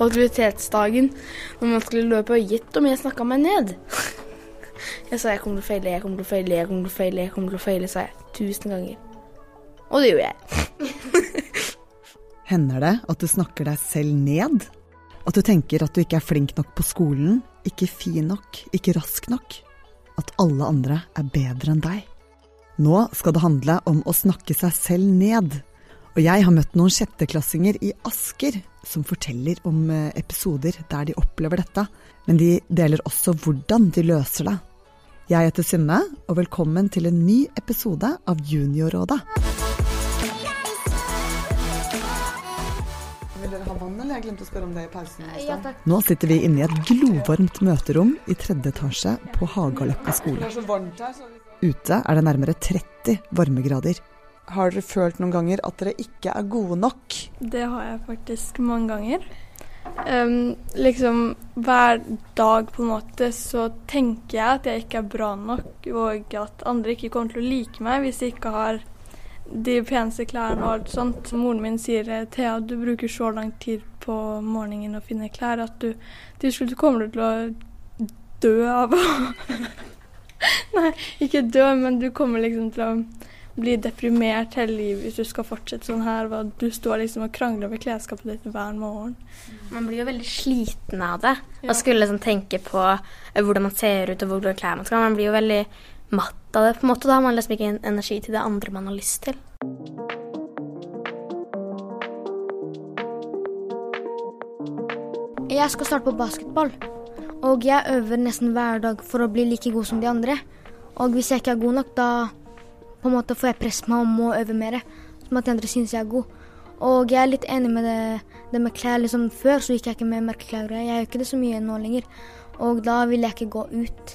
på aktivitetsdagen når man skulle løpe, og gjett om jeg snakka meg ned. Jeg sa jeg kommer til å feile, jeg kommer til å feile, jeg kommer til å feile, jeg kommer til å feile, sa jeg tusen ganger. Og det gjorde jeg. Hender det at du snakker deg selv ned? At du tenker at du ikke er flink nok på skolen, ikke fin nok, ikke rask nok? At alle andre er bedre enn deg? Nå skal det handle om å snakke seg selv ned. Og jeg har møtt noen sjetteklassinger i Asker som forteller om eh, episoder der de opplever dette, men de deler også hvordan de løser det. Jeg heter Synne, og velkommen til en ny episode av Juniorrådet. Vil dere ha vann, eller? Jeg glemte å spørre om det i pausen. Ja. Nå sitter vi inne i et glovarmt møterom i tredje etasje på Hagaløkka skole. så varmt her, så Ute er det nærmere 30 varmegrader. Har dere følt noen ganger at dere ikke er gode nok? Det har jeg faktisk mange ganger. Um, liksom hver dag på en måte så tenker jeg at jeg ikke er bra nok, og at andre ikke kommer til å like meg hvis jeg ikke har de peneste klærne og alt sånt. Moren min sier Thea, du bruker så lang tid på morgenen å finne klær at du til slutt kommer du til å dø av å Nei, ikke dø, men du kommer liksom til å bli deprimert hele livet hvis du skal fortsette sånn her. og Du står liksom og krangler over klesskapet ditt hver morgen. Man blir jo veldig sliten av det. Og skulle liksom tenke på eh, hvordan man ser ut og hvordan klær man skal ha. Man blir jo veldig matt av det. på en måte. Da har man liksom ikke energi til det andre man har lyst til. Jeg skal starte på basketball, og jeg øver nesten hver dag for å bli like god som de andre. Og hvis jeg ikke er god nok, da på en måte får jeg press på meg om å øve mer, som at de andre syns jeg er god. Og jeg er litt enig med det, det med klær. liksom Før så gikk jeg ikke med merkeklær. Jeg gjør ikke det så mye nå lenger. Og da ville jeg ikke gå ut.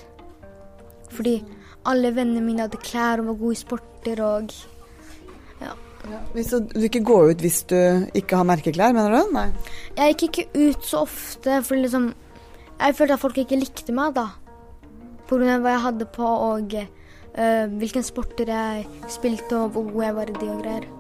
Fordi alle vennene mine hadde klær og var gode i sporter og Hvis du, du ikke går ut hvis du ikke har merkeklær, mener du? Nei. Jeg gikk ikke ut så ofte, for liksom Jeg følte at folk ikke likte meg da. Av hva jeg hadde på og eh, hvilken sporter jeg spilte og hvor god jeg var i de og greier.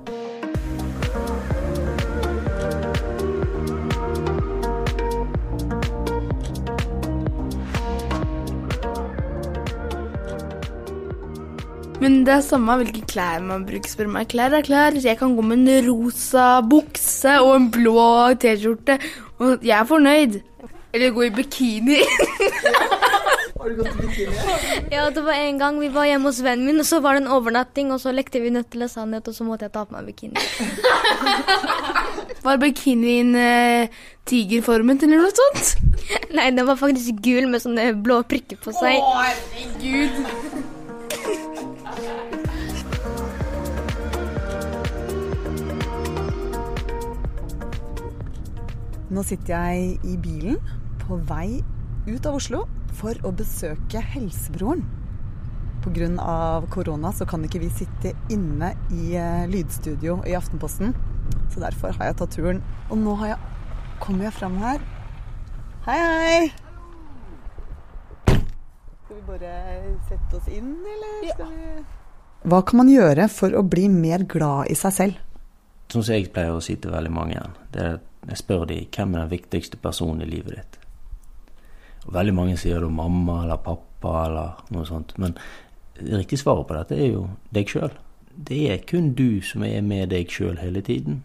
Men det er samme hvilke klær man bruker. Spør meg. Klær er klær. Jeg kan gå med en rosa bukse og en blå T-skjorte, og jeg er fornøyd. Eller gå i bikini. Har du gått i bikini? Ja, det var en gang vi var hjemme hos vennen min, og så var det en overnatting, og så lekte vi nødt til sannhet, og så måtte jeg ta på meg bikini. Var bikinien eh, tigerformet eller noe sånt? Nei, den var faktisk gul med sånne blå prikker på seg. herregud. Nå sitter jeg i bilen på vei ut av Oslo for å besøke helsebroren. Pga. korona så kan ikke vi sitte inne i eh, lydstudio i Aftenposten. Så derfor har jeg tatt turen. Og nå har jeg, kommer jeg fram her. Hei, hei! Skal vi bare sette oss inn, eller? Skal vi... Hva kan man gjøre for å bli mer glad i seg selv? Sånn som jeg pleier å si til veldig mange, det er at jeg spør de hvem er den viktigste personen i livet ditt. Veldig mange sier da mamma eller pappa eller noe sånt. Men det riktige svaret på dette er jo deg sjøl. Det er kun du som er med deg sjøl hele tiden.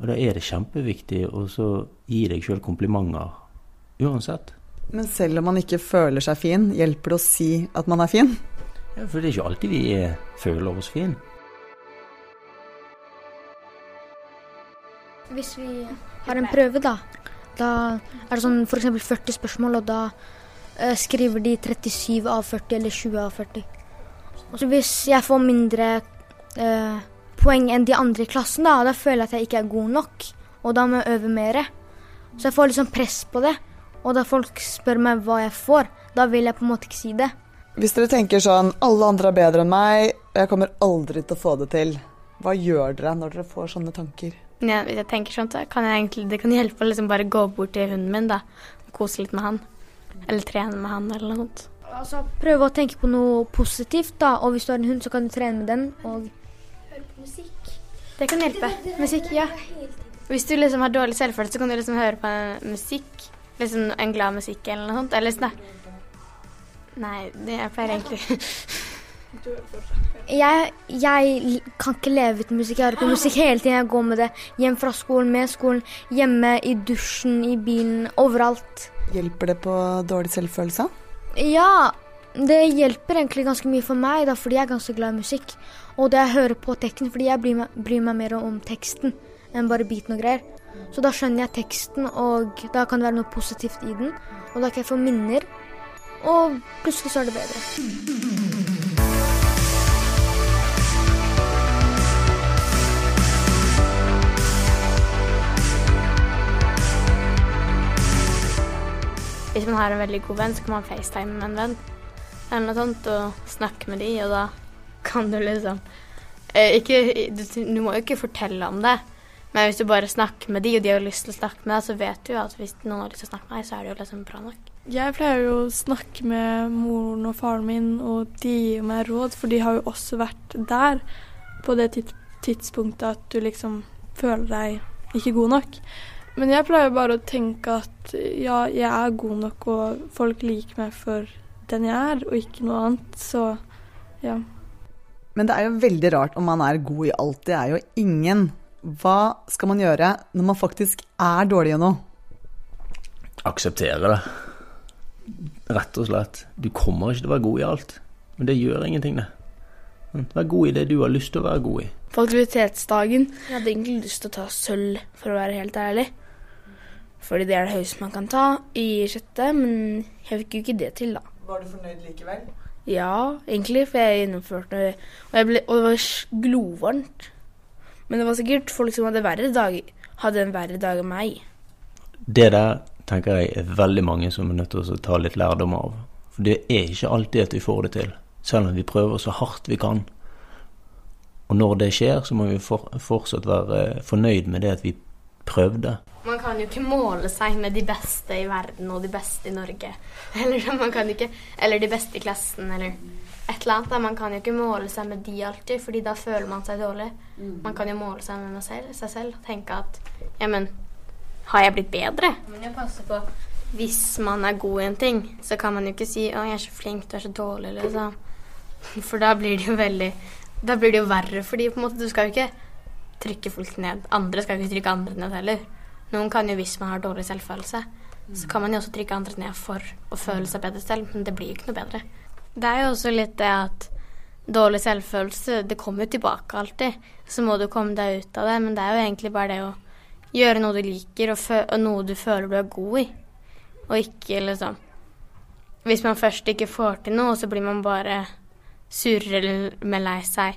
Og da er det kjempeviktig å så gi deg sjøl komplimenter uansett. Men selv om man ikke føler seg fin, hjelper det å si at man er fin? Ja, For det er ikke alltid vi er, føler oss fin. Hvis vi har en prøve, da, da er det sånn f.eks. 40 spørsmål, og da eh, skriver de 37 av 40 eller 20 av 40. Og så hvis jeg får mindre eh, poeng enn de andre i klassen, da, da føler jeg at jeg ikke er god nok, og da må jeg øve mer. Så jeg får liksom press på det. Og da folk spør meg hva jeg får, da vil jeg på en måte ikke si det. Hvis dere tenker sånn alle andre er bedre enn meg, jeg kommer aldri til å få det til. Hva gjør dere når dere får sånne tanker? Ja, hvis jeg tenker sånn, så kan jeg egentlig, det kan hjelpe å liksom bare gå bort til hunden min da, og kose litt med han. Eller trene med han, eller noe sånt. Altså prøve å tenke på noe positivt, da. Og hvis du har en hund, så kan du trene med den. Og Det kan hjelpe. Musikk, ja. Hvis du liksom har dårlig selvfølelse, så kan du liksom høre på en musikk. Liksom en glad musikk eller noe sånt. Eller sånn Nei, det jeg pleier egentlig Jeg, jeg kan ikke leve uten musikk. Jeg hører på musikk hele tiden. Jeg går med det hjem fra skolen, med skolen, hjemme, i dusjen, i bilen, overalt. Hjelper det på dårlig selvfølelse? Ja, det hjelper egentlig ganske mye for meg, da, fordi jeg er ganske glad i musikk. Og det jeg hører på teksten, fordi jeg bryr meg, bryr meg mer om teksten enn bare beaten og greier. Så da skjønner jeg teksten, og da kan det være noe positivt i den. Og da kan jeg få minner, og plutselig så er det bedre. Hvis man har en veldig god venn, så kan man facetime med en venn eller noe sånt og snakke med de, og da kan du liksom eh, ikke, du, du må jo ikke fortelle om det, men hvis du bare snakker med de, og de har lyst til å snakke med deg, så vet du jo at hvis noen har lyst til å snakke med deg, så er det jo liksom bra nok. Jeg pleier jo å snakke med moren og faren min, og de gir meg råd, for de har jo også vært der på det tidspunktet at du liksom føler deg ikke god nok. Men jeg pleier bare å tenke at ja, jeg er god nok, og folk liker meg for den jeg er, og ikke noe annet. Så ja. Men det er jo veldig rart om man er god i alt. Det er jo ingen. Hva skal man gjøre når man faktisk er dårlig i noe? Akseptere det. Rett og slett. Du kommer ikke til å være god i alt. Men det gjør ingenting, det. Vær god i det du har lyst til å være god i. På aktivitetsdagen jeg hadde egentlig lyst til å ta sølv, for å være helt ærlig. Fordi det er det høyeste man kan ta i sjette, men jeg fikk jo ikke det til, da. Var du fornøyd likevel? Ja, egentlig, for jeg gjennomførte Og, jeg ble, og det var glovarmt. Men det var sikkert folk som hadde verre dag, hadde en verre dag enn meg. Det der tenker jeg er veldig mange som er nødt til å ta litt lærdom av. For det er ikke alltid at vi får det til, selv om vi prøver så hardt vi kan. Og når det skjer, så må vi for, fortsatt være fornøyd med det at vi prøvde. Man kan jo ikke måle seg med de beste i verden og de beste i Norge. Eller, man kan ikke, eller de beste i klassen, eller et eller annet. da. Man kan jo ikke måle seg med de alltid, fordi da føler man seg dårlig. Man kan jo måle seg med selv, seg selv og tenke at ja, men har jeg blitt bedre? Man jeg passe på Hvis man er god i en ting, så kan man jo ikke si 'Å, jeg er så flink, du er så dårlig', liksom. For da blir det jo veldig Da blir det jo verre, fordi på en måte du skal jo ikke trykke folk ned. Andre skal ikke trykke andre ned heller. Noen kan jo, hvis man har dårlig selvfølelse, så kan man jo også trykke andre ned for å føle seg bedre selv, men det blir jo ikke noe bedre. Det er jo også litt det at dårlig selvfølelse, det kommer jo tilbake alltid. Så må du komme deg ut av det, men det er jo egentlig bare det å gjøre noe du liker, og, og noe du føler du er god i. Og ikke liksom Hvis man først ikke får til noe, så blir man bare surere med lei seg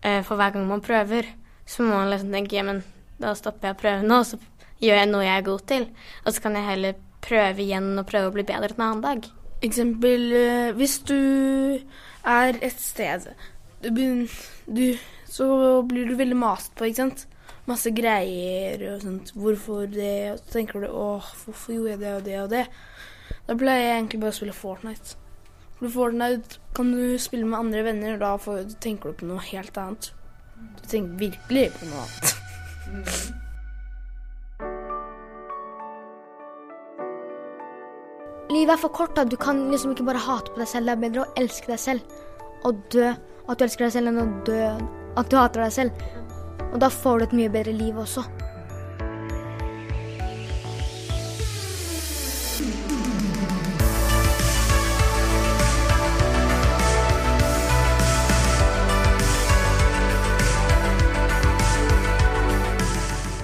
eh, for hver gang man prøver. Så må man liksom tenke men da stopper jeg å prøve nå, så gjør jeg noe jeg er god til. Og så kan jeg heller prøve igjen og prøve å bli bedre en annen dag. Eksempel eh, hvis du er et sted du du, Så blir du veldig mast på, ikke sant? Masse greier og sånt. Hvorfor det? Og så tenker du åh, hvorfor gjorde jeg det og det og det? Da pleier jeg egentlig bare å spille Fortnite. For Fortnite kan du spille med andre venner, og da tenker du på noe helt annet. Du tenker virkelig på noe annet. Livet er for kort. da. Du kan liksom ikke bare hate på deg selv. Det er bedre å elske deg selv og dø. At du elsker deg selv enn å dø at du hater deg selv. Og da får du et mye bedre liv også.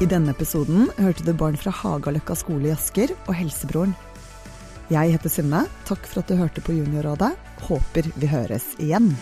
I denne episoden hørte du barn fra Hagaløkka skole i Asker og Helsebroren. Jeg heter Synne. Takk for at du hørte på Juniorrådet. Håper vi høres igjen.